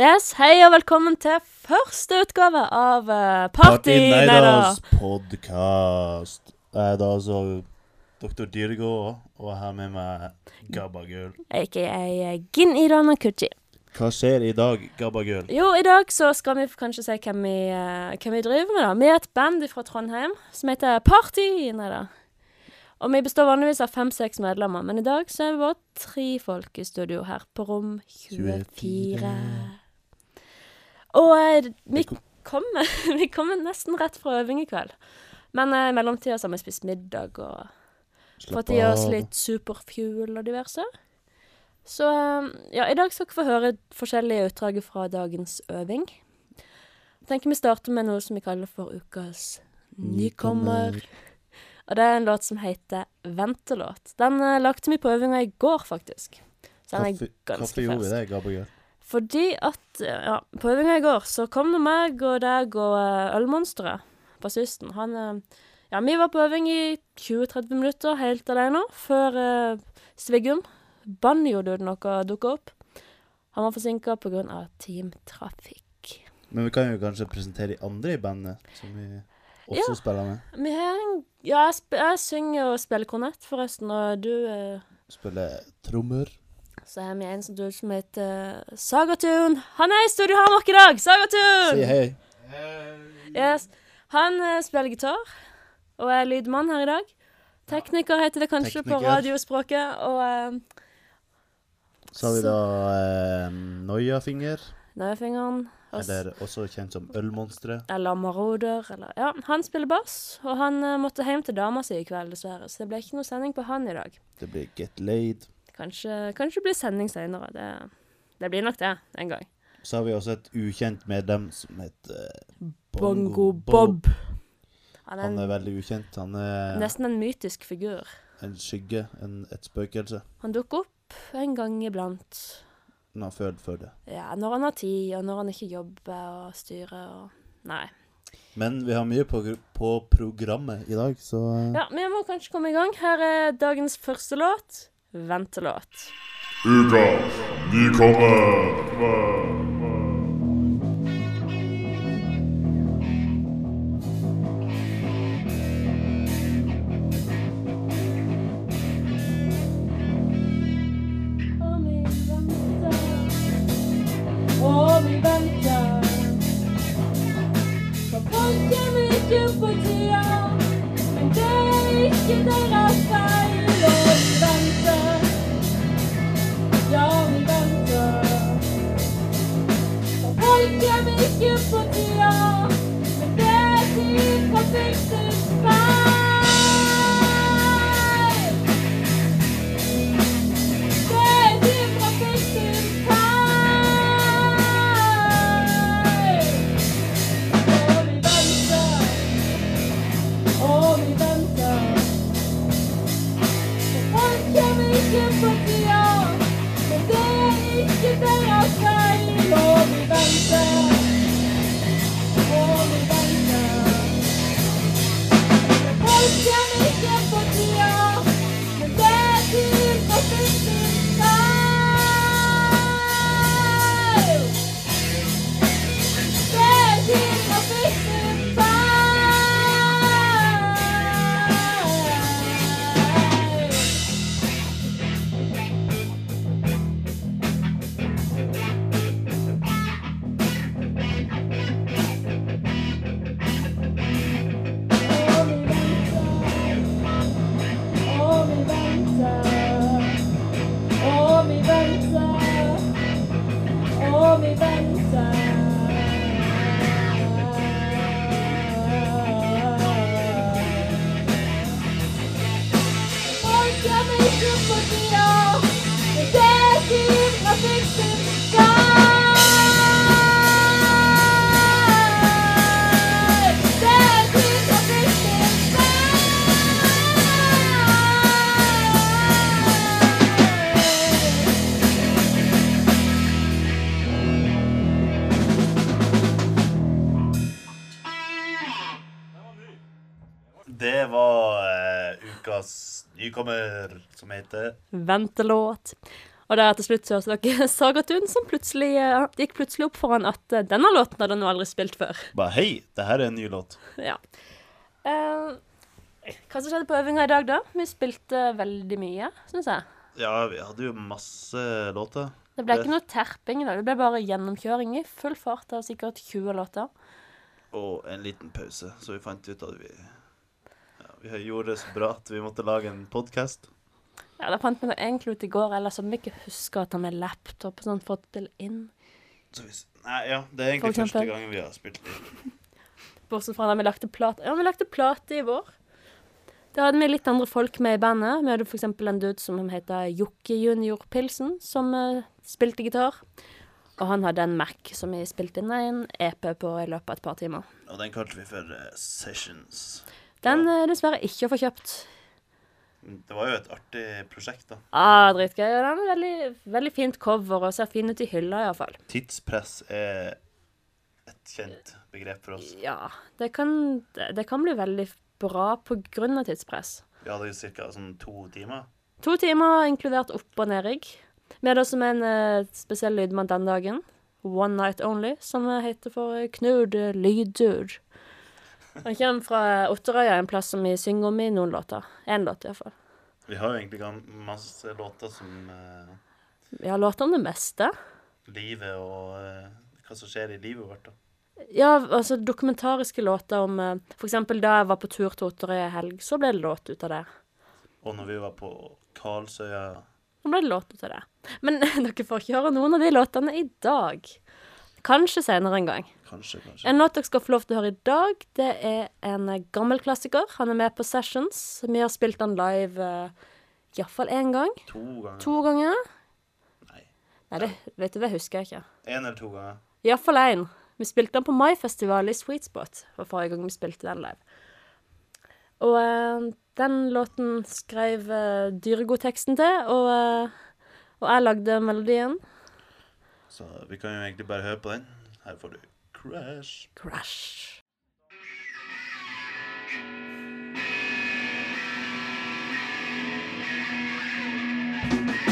Yes, Hei og velkommen til første utgave av uh, Party Neidas. podkast. Jeg er da altså Dr. Dyregård og jeg har med meg Gabagøl. Aka Gin Irana Kuchi. Hva skjer i dag, Gabagøl? Jo, i dag så skal vi kanskje si hvem vi, eh, hvem vi driver med, da. Vi er et band fra Trondheim som heter Party Neida. Og vi består vanligvis av fem-seks medlemmer, men i dag så er vi bare tre folk i studio her på rom 24. Og eh, vi kom- kommer, vi kom nesten rett fra øving i kveld. Men eh, i mellomtida har vi spist middag og fått i oss litt superfuel og diverse. Så eh, ja, i dag skal dere få høre forskjellige utdrag fra dagens øving. Jeg tenker vi starter med noe som vi kaller for ukas nykommer. Og det er en låt som heter Ventelåt. Den lagte lagde vi på øvinga i går, faktisk. Så den er ganske ganske hvorfor gjorde vi fersk. det, Gabagøl? Fordi at eh, Ja, på øvinga i går så kom det meg og deg og eh, Ølmonsteret, bassisten. Han eh, Ja, vi var på øving i 20-30 minutter helt alene før uh, Sviggum, banjoduden vår, dukka opp. Han var forsinka pga. teamtrafikk. Men vi kan jo kanskje presentere de andre i bandet, som vi også Ja. spiller med. Vi har en Ja, jeg, jeg synger og spiller kornett, forresten, og du eh, Spiller trommer. Så har vi en som, du, som heter Sagatun. Han er i studio her med oss i dag! Sagatun! Si hei. Yes. Han eh, spiller gitar og er lydmann her i dag. Tekniker heter det kanskje på radiospråket. Og uh, Så har vi da eh, Noiafinger, Noiafingeren. eller også kjent som Ølmonstre. Eller Maroder. Eller Ja, han spiller bass. Og han eh, måtte hjem til dama si i kveld, dessverre. Så det ble ikke noe sending på han i dag. Det blir Get Laid. Kanskje, kanskje blir sending seinere. Det, det blir nok det en gang. Så har vi også et ukjent medlem som heter eh, Bongo Bob. Han er Han er veldig ukjent. Han er nesten en mytisk figur. en skygge, en, et spøkelse. Han dukker opp en gang iblant. Han føder for det. Ja, når han har tid, og når han ikke jobber og styrer og Nei. Men vi har mye på, på programmet i dag, så eh, Ja, vi må kanskje komme i gang. Her er dagens første låt. Ventelåt. Ukas nykommer. Nykommer, som heter Ventelåt. Og der til slutt så hørte dere Sagatun, som plutselig eh, gikk plutselig opp for han at eh, denne låten hadde han aldri spilt før. Bare hei, det her er en ny låt. Ja. Eh, hva som skjedde på øvinga i dag, da? Vi spilte veldig mye, syns jeg. Ja, vi hadde jo masse låter. Det ble ikke noe terping i dag. Det ble bare gjennomkjøring i full fart av sikkert 20 låter. Og en liten pause, så vi fant ut at vi Vi gjorde det så bra at vi måtte lage en podkast. Ja, Det fant vi nå egentlig ut i går, ellers hadde vi ikke huska å ta med laptop og sånn for å spille inn. Så vi Nei, ja, det er egentlig første gangen vi har spilt inn. Bortsett fra da vi lagde plate. Ja, vi lagde plate i vår. Da hadde vi litt andre folk med i bandet. Vi hadde f.eks. en dude som heter Jokke Junior Pilsen, som uh, spilte gitar. Og han hadde en Mac som vi spilte inn en EP på i løpet av et par timer. Og den kalte vi for uh, Sessions. Den er dessverre ikke å få kjøpt. Det var jo et artig prosjekt, da. Ah, dritgøy. Den er veldig, veldig fint cover og ser fin ut i hylla, iallfall. Tidspress er et kjent begrep for oss. Ja, det kan, det kan bli veldig bra av tidspress. Vi hadde jo ca. sånn to timer. To timer, inkludert opp- og nedrigg. Med oss som en eh, spesiell lydmann den dagen. One Night Only, som eh, heter for eh, Knud eh, Lydur. Han kommer fra Otterøya, en plass som vi synger om i noen låter. Én låt, iallfall. Vi har jo egentlig masse låter som eh, Vi har låter om det meste. livet og eh, hva som skjer i livet vårt. da. Ja, altså dokumentariske låter om eh, For eksempel da jeg var på tur til Otterøya i helg, så ble det låt ut av det. Og når vi var på Karlsøya Så ble det låt ut av det. Men dere får ikke høre noen av de låtene i dag. Kanskje senere en gang. Kanskje, kanskje. En låt dere skal få lov til å høre i dag, det er en eh, gammel klassiker. Han er med på Sessions. Vi har spilt den live uh, iallfall én gang. To ganger. To ganger. Nei. Nei, det vet du, det husker jeg ikke. Én eller to ganger. Iallfall én. Vi spilte den på Mai-festival i Sweet Spot for forrige gang vi spilte den live. Og uh, den låten skrev uh, Dyregod teksten til, og, uh, og jeg lagde melodien. Så vi kan jo egentlig bare høre på den. Her får du Crash. Crash. Nothing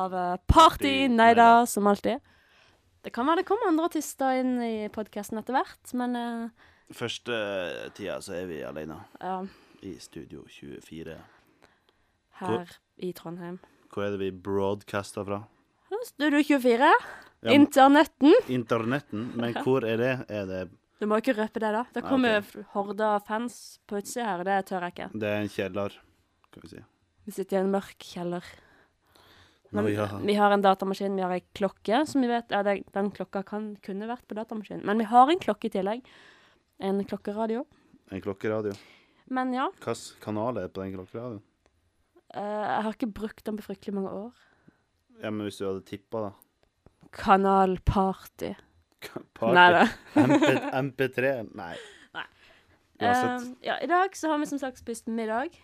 av eh, Party Neida, som alltid. Det kan være det kommer andre artister inn i podkasten etter hvert, men uh, Første eh, tida så er vi alene ja, i Studio 24. her i Trondheim. Hvor er det vi broadcaster fra? Studio 24, Ja, internetten. Internetten. Men hvor er det? Er det Du må ikke røpe det, da. Det kommer ok. f- horder av fans på utsida her, og det tør jeg ikke. Det er en kjeller, kan vi si. Vi sitter i en mørk kjeller. Men ja. vi har en datamaskin, vi har ei klokke som vi vet Ja, det, den klokka kan, kunne vært på datamaskinen, men vi har en klokke i tillegg. En klokkeradio. en klokkeradio. Men ja, Hvilken kanal er det på den klokkeradioen? Uh, jeg har ikke brukt den på fryktelig mange år. Ja, men hvis du hadde tippa, da? Kanal Party. Party. Nei da. MP, MP3? Nei. Nei. Uansett. Uh, ja, I dag så har vi som sagt spist middag.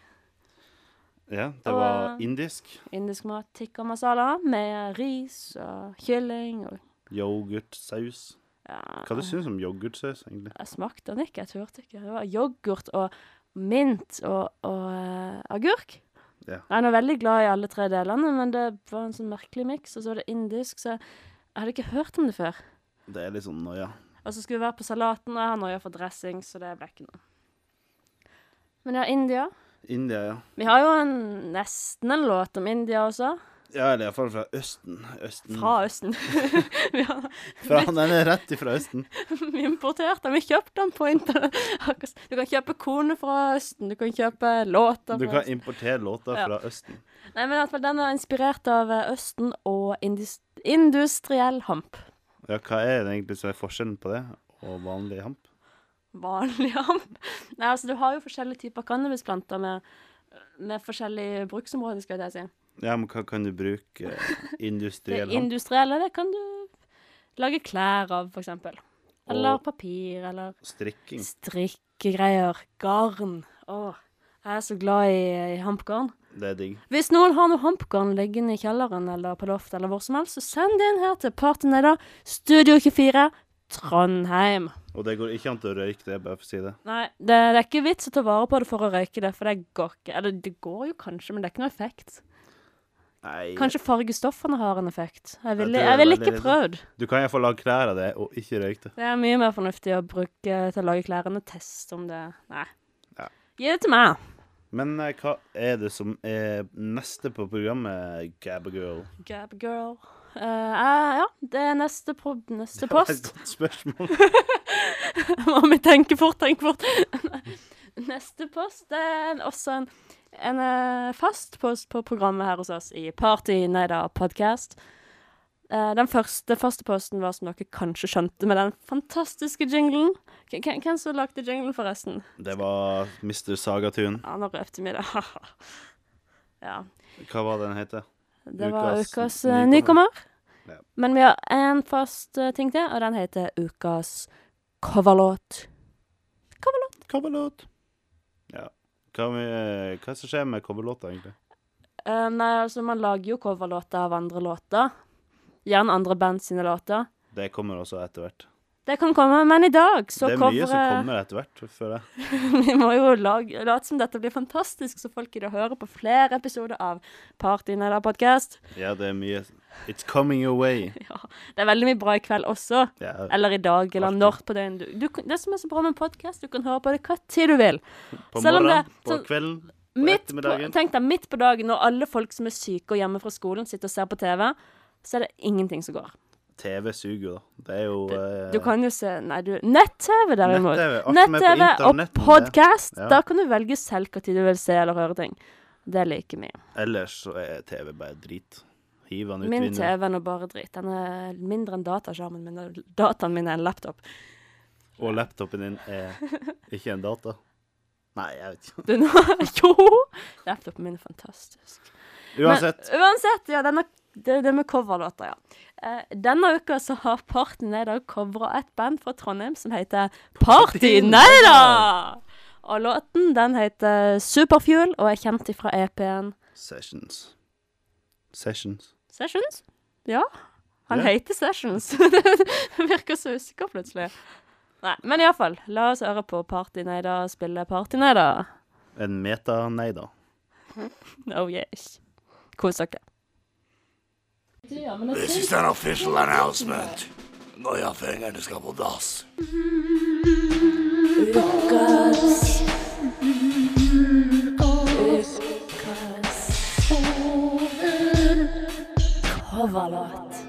Ja, det og- var indisk. Indisk mat, tikka masala, med ris og kylling og Yoghurtsaus. ja, Hva du syns om yoghurtsaus, egentlig? Jeg smakte den ikke, jeg turte ikke. Det var yoghurt og mint og, og uh, agurk. Ja. Jeg er nå veldig glad i alle tre delene, men det var en sånn merkelig miks. Og så var det indisk, så jeg, jeg hadde ikke hørt om det før. Det er litt sånn noia. Og så skulle vi være på salaten, og jeg har noia for dressing, så det ble ikke noe. Men ja, India. India, ja. Vi har jo en, nesten en låt om India også. Ja, eller iallfall fra Østen. Østen. Fra Østen. Fra, den er rett ifra Østen. vi importerte den. Vi kjøpte den på internett. Du kan kjøpe kone fra Østen. Du kan kjøpe låter fra Du kan importere låter Ja. fra Østen. Nei, men i hvert fall den er inspirert av eh, Østen og industri industriell hamp. Ja, hva er det egentlig som er forskjellen på det og vanlig hamp? Vanlig hamp. Nei, altså du har jo forskjellige typer cannabisplanter med, med forskjellige bruksområder, skal jeg si. Ja, men hva kan du bruke eh, Det industriell hamp? industrielle, det kan du lage klær av, for eksempel. Eller papir, eller strikking. strikkegreier. Garn. Åh, jeg er så glad i, i hampgarn. Det er digg. Hvis noen har noe hampgarn liggende i kjelleren eller på loftet eller hvor som helst, så send det inn her til Partyneda, Studio 24, Trondheim. Og det går ikke an til å røyke det, bare for å si det. Nei, det, det er ikke vits å ta vare på det for å røyke det, for det går ikke. Eller det går jo kanskje, men det er ikke noe effekt. Nei, Kanskje fargestoffene har en effekt. Jeg ville vil ikke prøvd. du kan iallfall lage klær av det, og ikke røyke det. Det er mye mer fornuftig å bruke til å lage klær enn å teste om det Nei. Ja. Gi det til meg. Men eh, hva er det som er neste på programmet, Gabagirl? Gab eh, ja, det er neste, pro neste Det var et godt spørsmål. Må vi tenke fort, tenke fort. Neste post det er også en, en eh, fast post på programmet her hos oss i Party Neida podcast. Uh, den første faste posten var, som dere kanskje skjønte, med den fantastiske jinglen. K- hvem som lagde jinglen, forresten? Det var Mr. Sagatun. Ja, nå røpte vi det. ja. Hva var det den heter? Det var Ukas eh, nykommer. nykommer. Ja. Men vi har en fast eh, ting til, og den heter ukas coverlåt. Coverlåt. Ja. Hva, vi, hva som skjer med coverlåter, egentlig? Uh, nei, altså, man lager jo coverlåter av andre låter. Gjerne andre band sine låter. Det kommer også etter hvert. Det kan komme, men i dag så det er mye som kommer etter hvert, føler jeg. Vi må jo lage, late som dette blir fantastisk, så folk gidder å høre på flere episoder av Party Neder podcast. Ja, det er mye It's coming your way. Ja, det er veldig mye bra i kveld også. Ja, Eller i dag, eller Alltid. når på døgnet. Du, du, det som er så bra med podkast, du kan høre på det hva tid du vil. på morgenen, det- på kvelden, på Midt på, tenk deg, midt på dagen når alle folk som er syke og hjemme fra skolen, sitter og ser på TV, så er det ingenting som går. TV suger da. Det er jo uh, Du kan jo se Nei, du Nett-TV, derimot. Nett-TV. Er Nett-TV og podkast. Ja. Da kan du velge selv hva tid du vil se eller høre ting. Det liker vi. Ellers så er TV bare drit. Hiv den ut Min vinduet. TV er nå bare drit. Den er mindre enn dataskjermen min. Dataen min er en laptop. Og laptopen din er ikke en data. Nei, jeg vet ikke. Du, nå, jo! Laptopen min er fantastisk. Uansett. Men, uansett, ja, denne, det, det med coverlåter, ja. Eh, denne uka så har Party Neida covra et band fra Trondheim som heter Party Neida! Og låten den heter Superfuel og er kjent ifra EP-en Sessions. Sessions. Sessions? Ja. Han yeah. heter Sessions. Det virker så usikker plutselig. Nei, men iallfall. La oss høre på Party Neida spille Party Neida. En meta-neida. Oh yes. Kos dere. Ja, men jeg This synes- is an official announcement. Når jeg fingrene skal på dass. Coverlåt.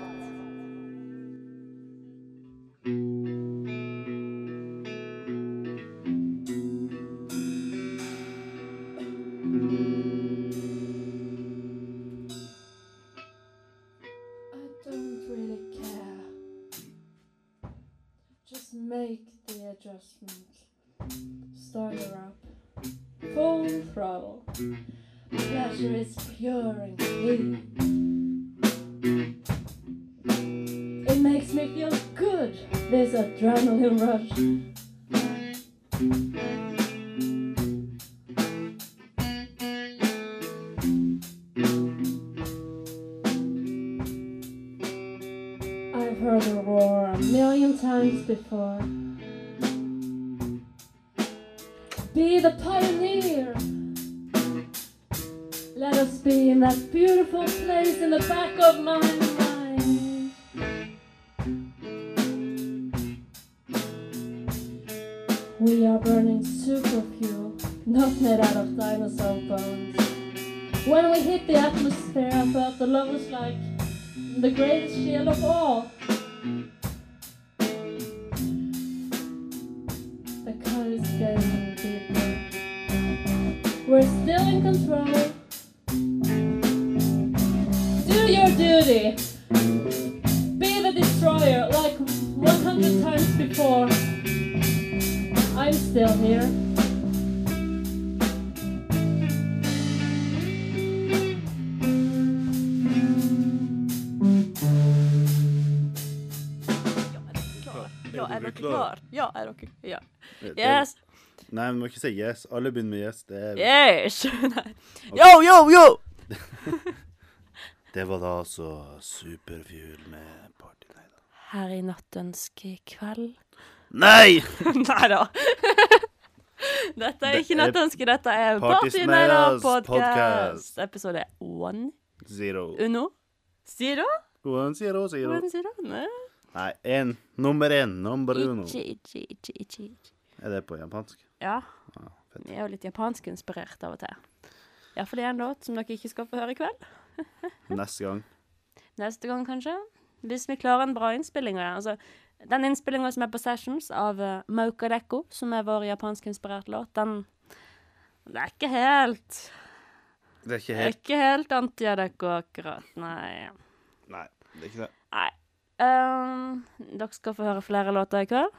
We hit the atmosphere, I felt the love was like the greatest shield of all. The is getting deeper. We're still in control. Do your duty. Be the destroyer like 100 times before. I'm still here. Dere klar? Ja, er dere Ja. Yes. Nei, vi må ikke si yes. Alle begynner med yes. Det, er, Yes! Nei. Yo, yo, yo! det var da altså Superfuel med Party Night. Her i nattønske kveld Nei! Nei da. Dette er Det ikke nattønske, dette er Party Night podcast. podcast. Episode one. Zero. Uno. Zero? One, zero, zero. One zero? Nei. Nei, én. Nummer én. Nummer uno. Ichi, ichi, ichi, ichi. Er det på japansk? Ja. Fett. Vi er jo litt japansk inspirert av og til. Iallfall en låt som dere ikke skal få høre i kveld. Neste gang. Neste gang, kanskje. Hvis vi klarer en bra innspilling av den. Altså, den innspillinga som er på Sessions av uh, Moka Deko, som er vår japanskinspirerte låt, den Det er ikke helt Det er ikke Det er helt ikke helt Antia-Deko akkurat, nei. Nei, det er ikke det. Nei. Ehm, dere skal få høre flere låter i kveld.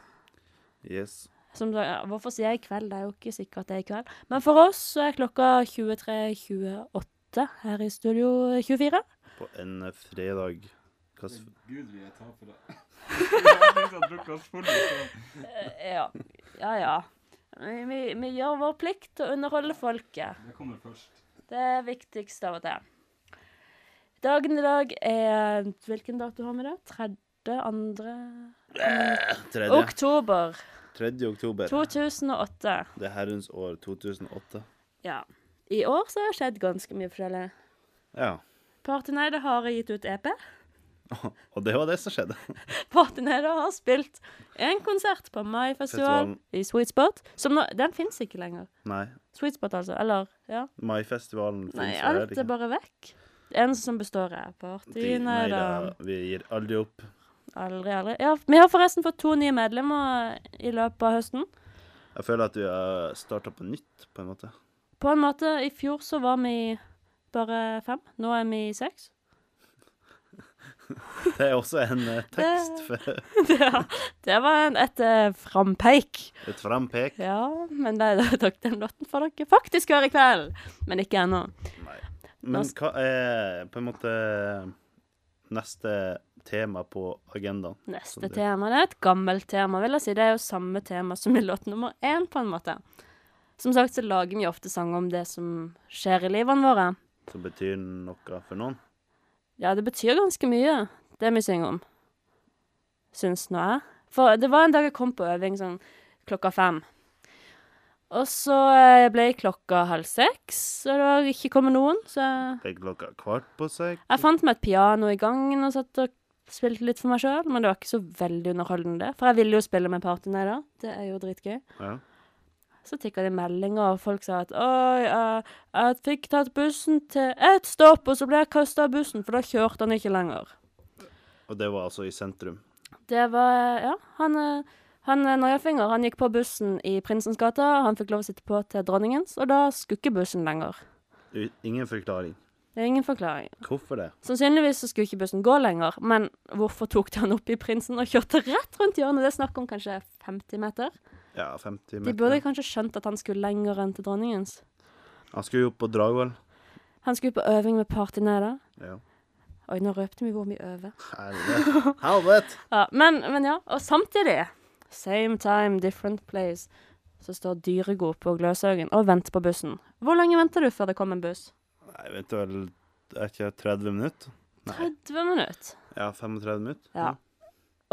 Yes. Som, ja, hvorfor sier jeg i kveld? Det er jo ikke sikkert det er i kveld. Men for oss så er klokka 23.28 her i Studio 24. På en eh, fredag. Hva s- Gud vil jeg ta for det. Vi har drukket oss fulle. så- Eh, ja. Ja, ja. Vi, vi, vi gjør vår plikt til å underholde folket. Det kommer først. Det er viktigst av og til. Dagen i dag er Hvilken dato har vi da? Tredje, andre Tredje. Oktober 3. oktober. 2008. Det er herrens år 2008. Ja. I år så har det skjedd ganske mye forskjellig. Ja. Partyneide har gitt ut EP. Og det var det som skjedde. Partyneide har spilt en konsert på Mai-festival i Sweet Spot. Som nå, den fins ikke lenger. Nei. Sweet Spot, altså. Eller, ja. Maifestivalen Nei, alt er bare vekk. Eneste som består, er da, vi gir aldri opp. Aldri, aldri. Ja, vi har forresten fått to nye medlemmer i løpet av høsten. Jeg føler at vi har starta på nytt, på en måte. På en måte, i fjor så var vi bare fem. Nå er vi seks. Det er også en eh, tekst for det, det var en, et eh, frampeik. et frampeik. Ja, men det, det, den låten får dere faktisk høre i kveld. Men ikke ennå. Nei. Men hva er på en måte neste tema på agendaen? Neste det- tema det er et gammelt tema, vil jeg si. Det er jo samme tema som i låt nummer én, på en måte. Som sagt så lager vi ofte sanger om det som skjer i livene våre. Som betyr noe for noen? Ja, det betyr ganske mye, det vi synger om. Syns nå jeg. For det var en dag jeg kom på øving sånn klokka fem. Og så ble ble klokka halv seks, og det var ikke kommet noen, så jeg, er klokka kvart på seks. jeg fant meg et piano i gangen og satt og spilte litt for meg sjøl, men det var ikke så veldig underholdende. For jeg ville jo spille med Partyneider, det er jo dritgøy. Ja. Så tikka det meldinger, og folk sa at oi, jeg, jeg fikk tatt bussen til ett stopp, og så ble jeg kasta av bussen, for da kjørte han ikke lenger. Og det var altså i sentrum. Det var Ja, han, eh, han noiafinger Nøyafinger, han gikk på bussen i Prinsens gate, han fikk lov å sitte på til Dronningens, og da skulle ikke bussen lenger. U- Ingen forklaring. Det er ingen forklaring. Hvorfor det? Sannsynligvis så skulle ikke bussen gå lenger, men hvorfor tok de han opp i Prinsen og kjørte rett rundt hjørnet? Det er snakk om kanskje 50 meter. Ja, 50 De meter. burde kanskje skjønt at han skulle lenger enn til Dronningens. Han skulle jo opp på Dragvoll. Han skulle på øving med Partyneider. Ja. Oi, nå røpte vi hvor vi øver. Helvete. Helvete! Ja, men, men ja, og samtidig Same time, different place. Så står Dyregod på Gløshaugen og venter på bussen. Hvor lenge venter du før det kommer en buss? Nei, venter vel Er ikke 30 minutter? Nei. 30 minutter. Ja, 35 minutter? Ja.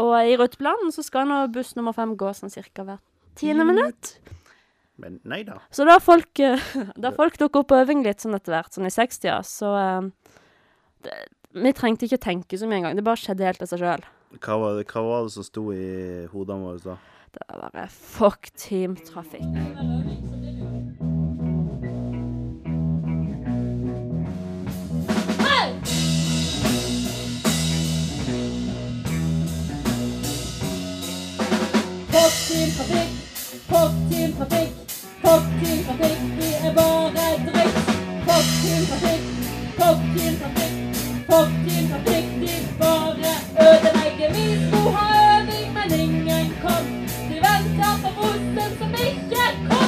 Og i ruteplanen så skal nå buss nummer fem gå sånn cirka hvert tiende minutt. Men nei da. Så da folk, eh, da folk tok opp øving litt sånn etter hvert, sånn i 60-åra, så eh, det, Vi trengte ikke tenke så mye engang. Det bare skjedde helt av seg sjøl. Hva var, det, hva var det som sto i hodene våre da? Det var bare fuck team trafikk. Fuck Team Trafikk, fuck Team Trafikk, fuck Team Trafikk, vi er bare dritt. Fuck Team Trafikk, fuck Team Trafikk, fuck Team Trafikk, de bare ødelegger. Skulle ha øving, men ingen kom. De venter på bussen som ikke kom.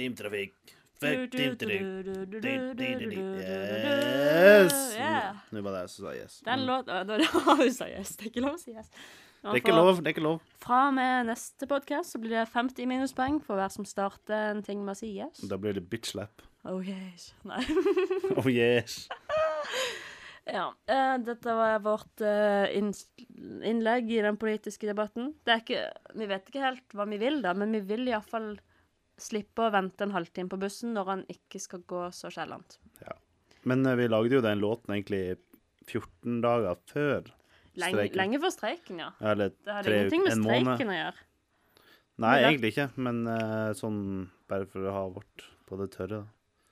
Fuck Team Trafikk. Fuck Team Trafikk. Yes! Yes! Nå var det jeg som sa yes. Den Mm. låta Da har hun sagt yes. Det er ikke lov å si yes. Det er ikke lov, det er ikke lov. Fra og med neste podkast blir det 50 minuspoeng for hver som starter en ting med å si yes. Da blir det bitch slap. Oh yes. Nei. Oh yes. Ja. Uh, dette var vårt uh, innlegg i den politiske debatten. Det er ikke Vi vet ikke helt hva vi vil, da, men vi vil iallfall slippe å vente en halvtime på bussen når han ikke skal gå så sjelden. Men eh, vi lagde jo den låten egentlig 14 dager før Lenge, streiken. lenge før streiken, ja. Eller Det hadde tre ingenting med streiken å gjøre. Nei, det- egentlig ikke, men eh, sånn bare for å ha vårt på det tørre.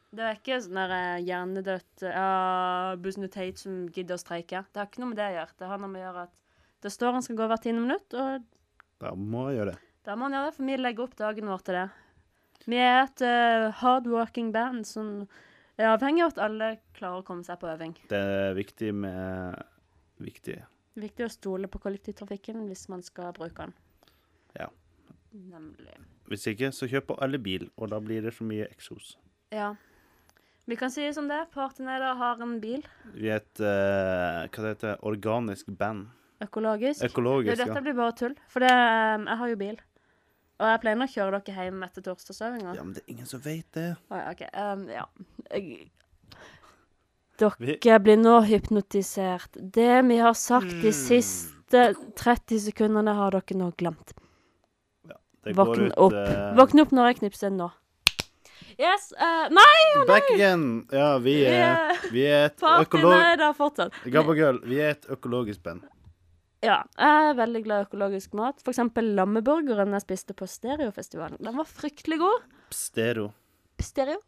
Det er ikke sånn der eh, hjernedødt Ja, bussen til Tate som gidder å streike. Det har ikke noe med det å gjøre. Det har noe med å gjøre at det står han skal gå hvert tiende minutt, og Da må han gjøre det. Da må han gjøre det, for vi legger opp dagen vår til det. Vi er et uh, hardworking band som er avhengig av at alle klarer å komme seg på øving. Det er viktig med Viktig. Viktig å stole på kollektivtrafikken hvis man skal bruke den. Ja. Nemlig. Hvis ikke, så kjøper alle bil, og da blir det så mye eksos. Ja. Vi kan si det som det. Partyneder har en bil. Vi er et uh, hva det heter organisk band. Økologisk. Økologisk, dette ja. blir bare tull. For det, um, jeg har jo bil. Og jeg pleier å kjøre dere hjem etter torsdagsøvinga. Ja, men det er ingen som vet det. Å ja, OK. Um, ja. Jeg, Vi- dere blir nå hypnotisert. Det vi har sagt de Mm. siste 30 sekundene, har dere nå glemt. Det Våkn går ut opp. Uh... Våkn opp når jeg knipser nå. Yes. Uh, nei, Back again! Ja, vi vi er, er vi er et økolog... der fortsatt. Gabbagirl, vi er et økologisk band. Ja, jeg er veldig glad i økologisk mat. For eksempel lammeburgeren jeg spiste på Stereofestivalen. Den var fryktelig god. Stereo. Stereo.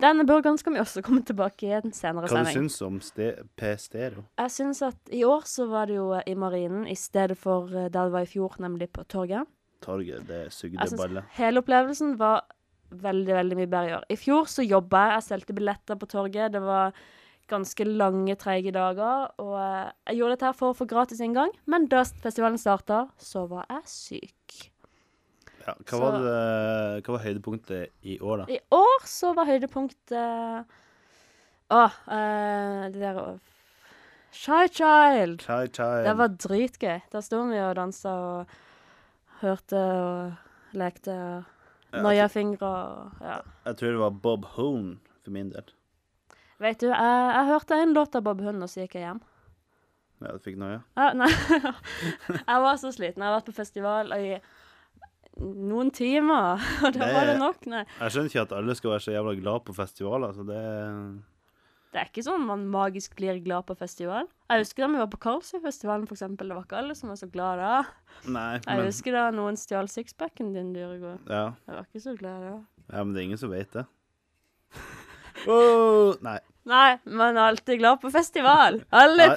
Denne burgeren skal vi også komme tilbake i en senere Hva du sending. syns om ste P-stereo? Jeg syns at i år så var det jo i Marinen i stedet for eh, der det var i fjor, nemlig på torget. Torget, det sugde Jeg synes balle. hele opplevelsen var veldig, veldig mye bedre i år. I fjor så jobba jeg, jeg solgte billetter på torget. Det var ganske lange, treige dager. Og eh, jeg gjorde dette her for å få gratis inngang, men da festivalen starta, så var jeg syk. Ja, hva, så- var det, hva var høydepunktet i år, da? I år så var høydepunktet Å, uh, det der Shy Child. Shy Child. Det var dritgøy. Da sto vi og dansa og hørte og lekte og noia fingre og ja. Jeg tror det var Bob Hone for min del. Vet du, jeg, jeg hørte en låt av Bob Hund, og så gikk jeg hjem. Ja, du fikk noia? Ja, nei. jeg var så sliten. Jeg har vært på festival i noen timer, og da var det nok. Nei. Jeg skjønner ikke at alle skal være så jævla glad på festivaler, så det Det er ikke sånn man magisk blir glad på festival. Jeg husker da vi var på Karlsøyfestivalen, eksempel. Det var ikke alle som var så glad da. Nei, Jeg husker da noen stjal sixpacken din, Dyregård. ja. Jeg var ikke så glad da. ja, men det er ingen som vet det. Oh, nei. Nei, er alltid glad på festival. Alle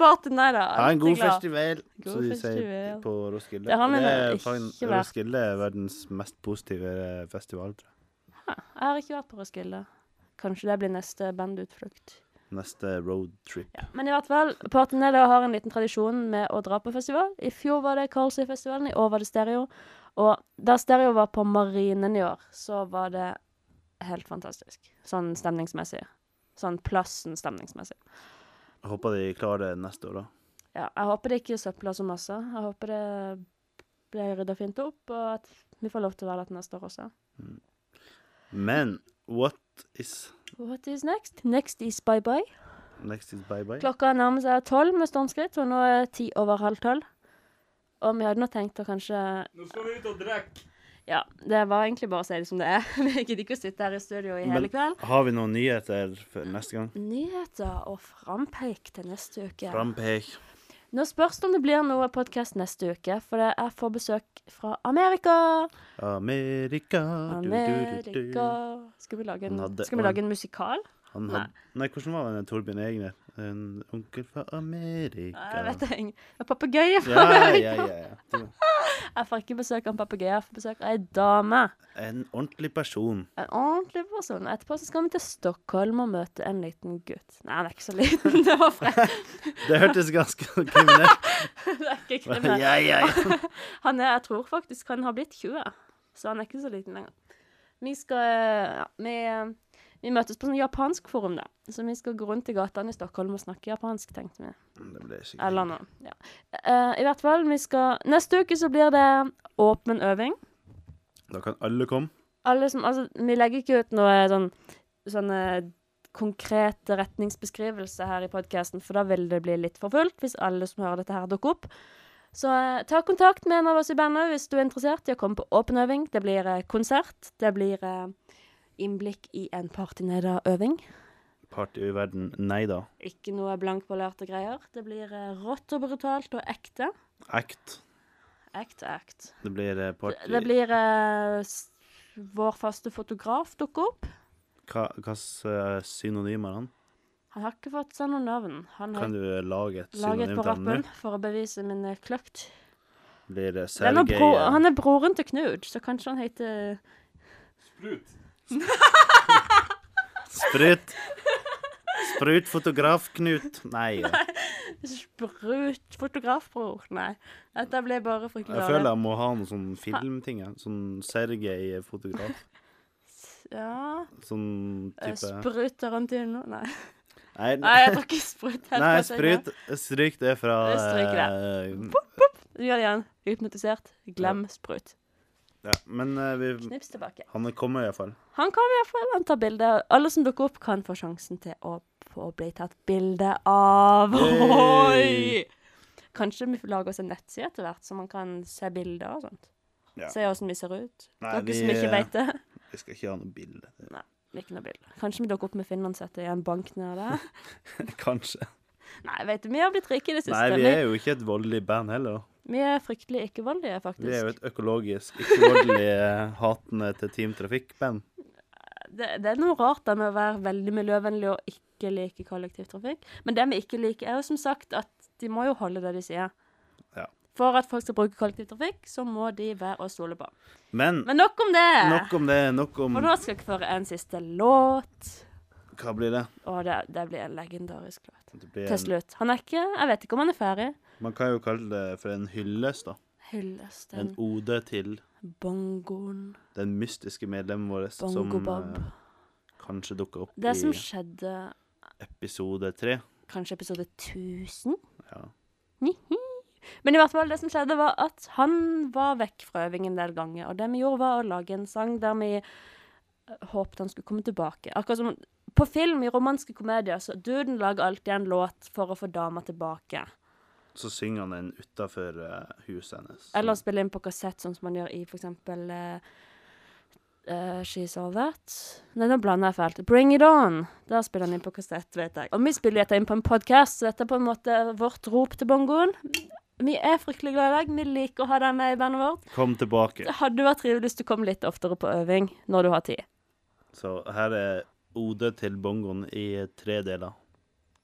da. Ha en god glad. festival, God som de sier på Roskilde. Det det er ikke. Roskilde er verdens mest positive festival, Ha, jeg. Har ikke vært på Roskilde. Kanskje det blir neste bandutflukt. Neste roadtrip. Ja. Men i hvert fall, Partynede har en liten tradisjon med å dra på festival. I fjor var det Karlsøyfestivalen, i år var det Stereo. Og da Stereo var på Marinen i år, så var det helt fantastisk. Sånn stemningsmessig. Sånn plassen stemningsmessig. Jeg håper de klarer det neste år, da. Ja, jeg håper det ikke søpler så masse. Jeg håper det blir rydda fint opp, og at vi får lov til å være der til neste år også. Men what is What is next? Next is bye bye. Next is bye bye? Klokka nærmer seg tolv med stormskritt, og nå er ti over halv tolv. Og vi hadde nå tenkt å kanskje Nå skal vi ut og drikke. Ja, det var egentlig bare å si det som det er. Vi gidder ikke å sitte her i studio i hele kveld. Har vi noen nyheter for neste gang? Nyheter og frampeik til neste uke. Frampeik. Nå spørs det om det blir noe podkast neste uke, for det er for besøk fra Amerika. Amerika du, du, du, Amerika du. Skal vi lage en, hadde- skal vi lage en musikal? Han Nei. Nei, hvordan var den Torbjørn Egner? En onkel fra Amerika. Nei, Jeg vet ikke. En Papegøye. Ja, ja, ja. ja. Jeg får ikke besøk av en papegøye, jeg får besøk av ei dame. En ordentlig person. En ordentlig person. Etterpå så skal vi til Stockholm og møte en liten gutt. Nei, han er ikke så liten. Det var fred. Det hørtes ganske kriminelt Det er ikke kriminelt. Ja, ja, ja. Han er, jeg tror faktisk han har blitt 20, så han er ikke så liten lenger. Vi skal ja, vi, vi møtes på sånn japansk forum, da. Så vi skal gå rundt i gatene i Stockholm og snakke japansk, tenkte vi. Det ble sikkert Eller noe. Ja. Uh, I hvert fall, vi skal Neste uke så blir det åpen øving. Da kan alle komme. Alle som Altså, vi legger ikke ut noe sånn sånne konkrete retningsbeskrivelse her i podkasten, for da vil det bli litt for fullt hvis alle som hører dette her, dukker opp. Så eh, ta kontakt med en av oss i bandet hvis du er interessert i å komme på åpen øving. Det blir eh, konsert. Det blir eh, innblikk i en partynederøving. Party i verden. Nei da. Ikke noe blankpolerte greier. Det blir eh, rått og brutalt og ekte. Act. Act, act. Det blir party... Det, det blir uh, Vår faste fotograf dukker opp. Hva slags synonymer han? Han har ikke fått seg noe navn. Han har Kan du eh, lage et synonym på til han nå? rappen for å bevise min eh, kløkt. Blir det er Sergej eh, han er broren til Knut, så kanskje han heter Sprut. Sprut. Sprutfotograf Knut. Nei. Sprut fotografbror. Nei, dette ble bare fryktelig Jeg føler jeg må ha noe sånn filmting. Sånn Sergej fotograf. Ja Sånn eh, type Sprut Tarantino. Nei. Nei, Nei, jeg tar ikke sprut. nei sprut. Stryk det fra Stryk eh, Du gjør det igjen. Hypnotisert. Glem sprut. Ja, Men uh, vi, Knips tilbake. han kommer iallfall. Han kommer i hvert fall han tar bilde. Alle som dukker opp, kan få sjansen til å få bli tatt bilde av. Hey! Oi! Kanskje vi får lage oss en nettside etter hvert, så man kan se bilder og sånt. Ja. Se åssen vi ser ut. Nei, Dere vi, som ikke veit vet det. Vi skal ikke ha noe bilde. Ikke noe bilde. Kanskje vi dukker opp med finlandshette i en bank nede der. Kanskje. Nei, vet du, vi har blitt rike i det siste. Nei, vi, er jo ikke et voldelig band heller. Vi er fryktelig ikke-voldelige, faktisk. Vi er jo et økologisk, ikke-voldelig, hatende til Team Trafikk-band. det, det er noe rart da med å være veldig miljøvennlig og ikke like kollektivtrafikk. Men det vi ikke liker, er jo som sagt at de må jo holde det de sier. Ja. For at folk skal bruke kollektivtrafikk, så må de være å stole på. Men Men nok om det! nok om det. Nok om For nå skal jeg høre en siste låt. Hva blir det? Å, det, det blir en legendarisk låt. det blir Til slutt. Han er ikke Jeg vet ikke om han er ferdig. Man kan jo kalle det for en hyllest, da. Hyllest En ode til bongoen. den mystiske medlemmen vår som eh, kanskje dukker opp Det som i skjedde episode tre. kanskje episode 1000? Ja. Men i hvert fall, det som skjedde, var at han var vekk fra øving en del ganger. Og det vi gjorde, var å lage en sang der vi eh, håpet han skulle komme tilbake. Akkurat som på film i romanske komedier, så duden lager alltid en låt for å få dama tilbake. Så synger han den utafor huset hennes. Eller spiller inn på kassett, sånn som man gjør i for eksempel eh, eh, She's All That. Nei, nå blander jeg fælt. Bring It On. Der spiller han inn på kassett, vet jeg. Og vi spiller dette inn på en podkast, så dette er på en måte vårt rop til bongoen. Vi er fryktelig glad i deg. Vi liker å ha deg med i bandet vårt. Kom tilbake. Det hadde vært trivelig hvis du kom litt oftere på øving når du har tid. Så her er ode til bongoen i tre deler.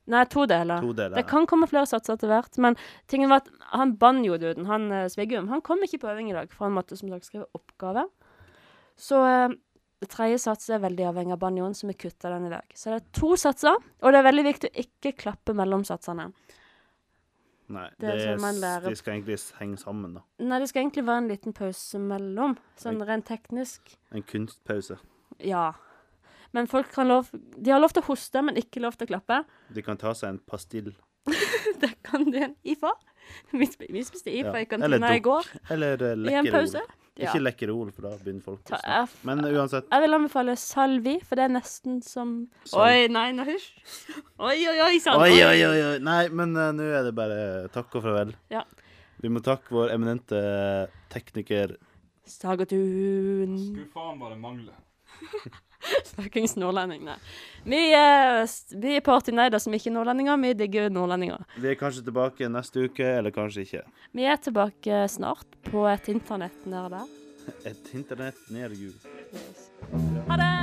Nei, to deler. To deler. Det kan komme flere satser etter hvert, men tingen var at han banjo-duden, han eh, Svigum, han kom ikke på øving i dag, for han måtte som sagt skrive oppgave. Så eh, tredje sats er veldig avhengig av banjoen, så vi kutter den i dag. Så det er to satser, og det er veldig viktig å ikke klappe mellom satsene. Nei, Det det man lærer. de skal egentlig henge sammen, da. Nei, det skal egentlig være en liten pause mellom, sånn rent teknisk. En kunstpause. Ja. Men folk kan lov De har lov til å hoste, men ikke lov til å klappe. De kan ta seg en pastill. Det kan du en IFA. Vi sp- vi spiste IFA Ja. i Eller kantina i går. Eller uh, I en pause. lekkerol. Ja. Ikke lekkerol, for da begynner folk å snakke. Men uansett. jeg vil anbefale Salvi, for det er nesten som Sal Oi, nei, nei, hysj. Oi, oi, oi, sann. Oi, oi, oi, oi. Nei, men uh, nå er det bare takk og farvel. Ja. Vi må takke vår eminente tekniker Sagatun. Skulle faen bare mangle. Fuckings nordlending, nei. Vi er, s- vi er partynerder som ikke er nordlendinger. Vi digger nordlendinger. Vi er kanskje tilbake neste uke, eller kanskje ikke. Vi er tilbake snart på et internett nede der. Et internett nede jul. Yes. Ha det!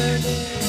Deg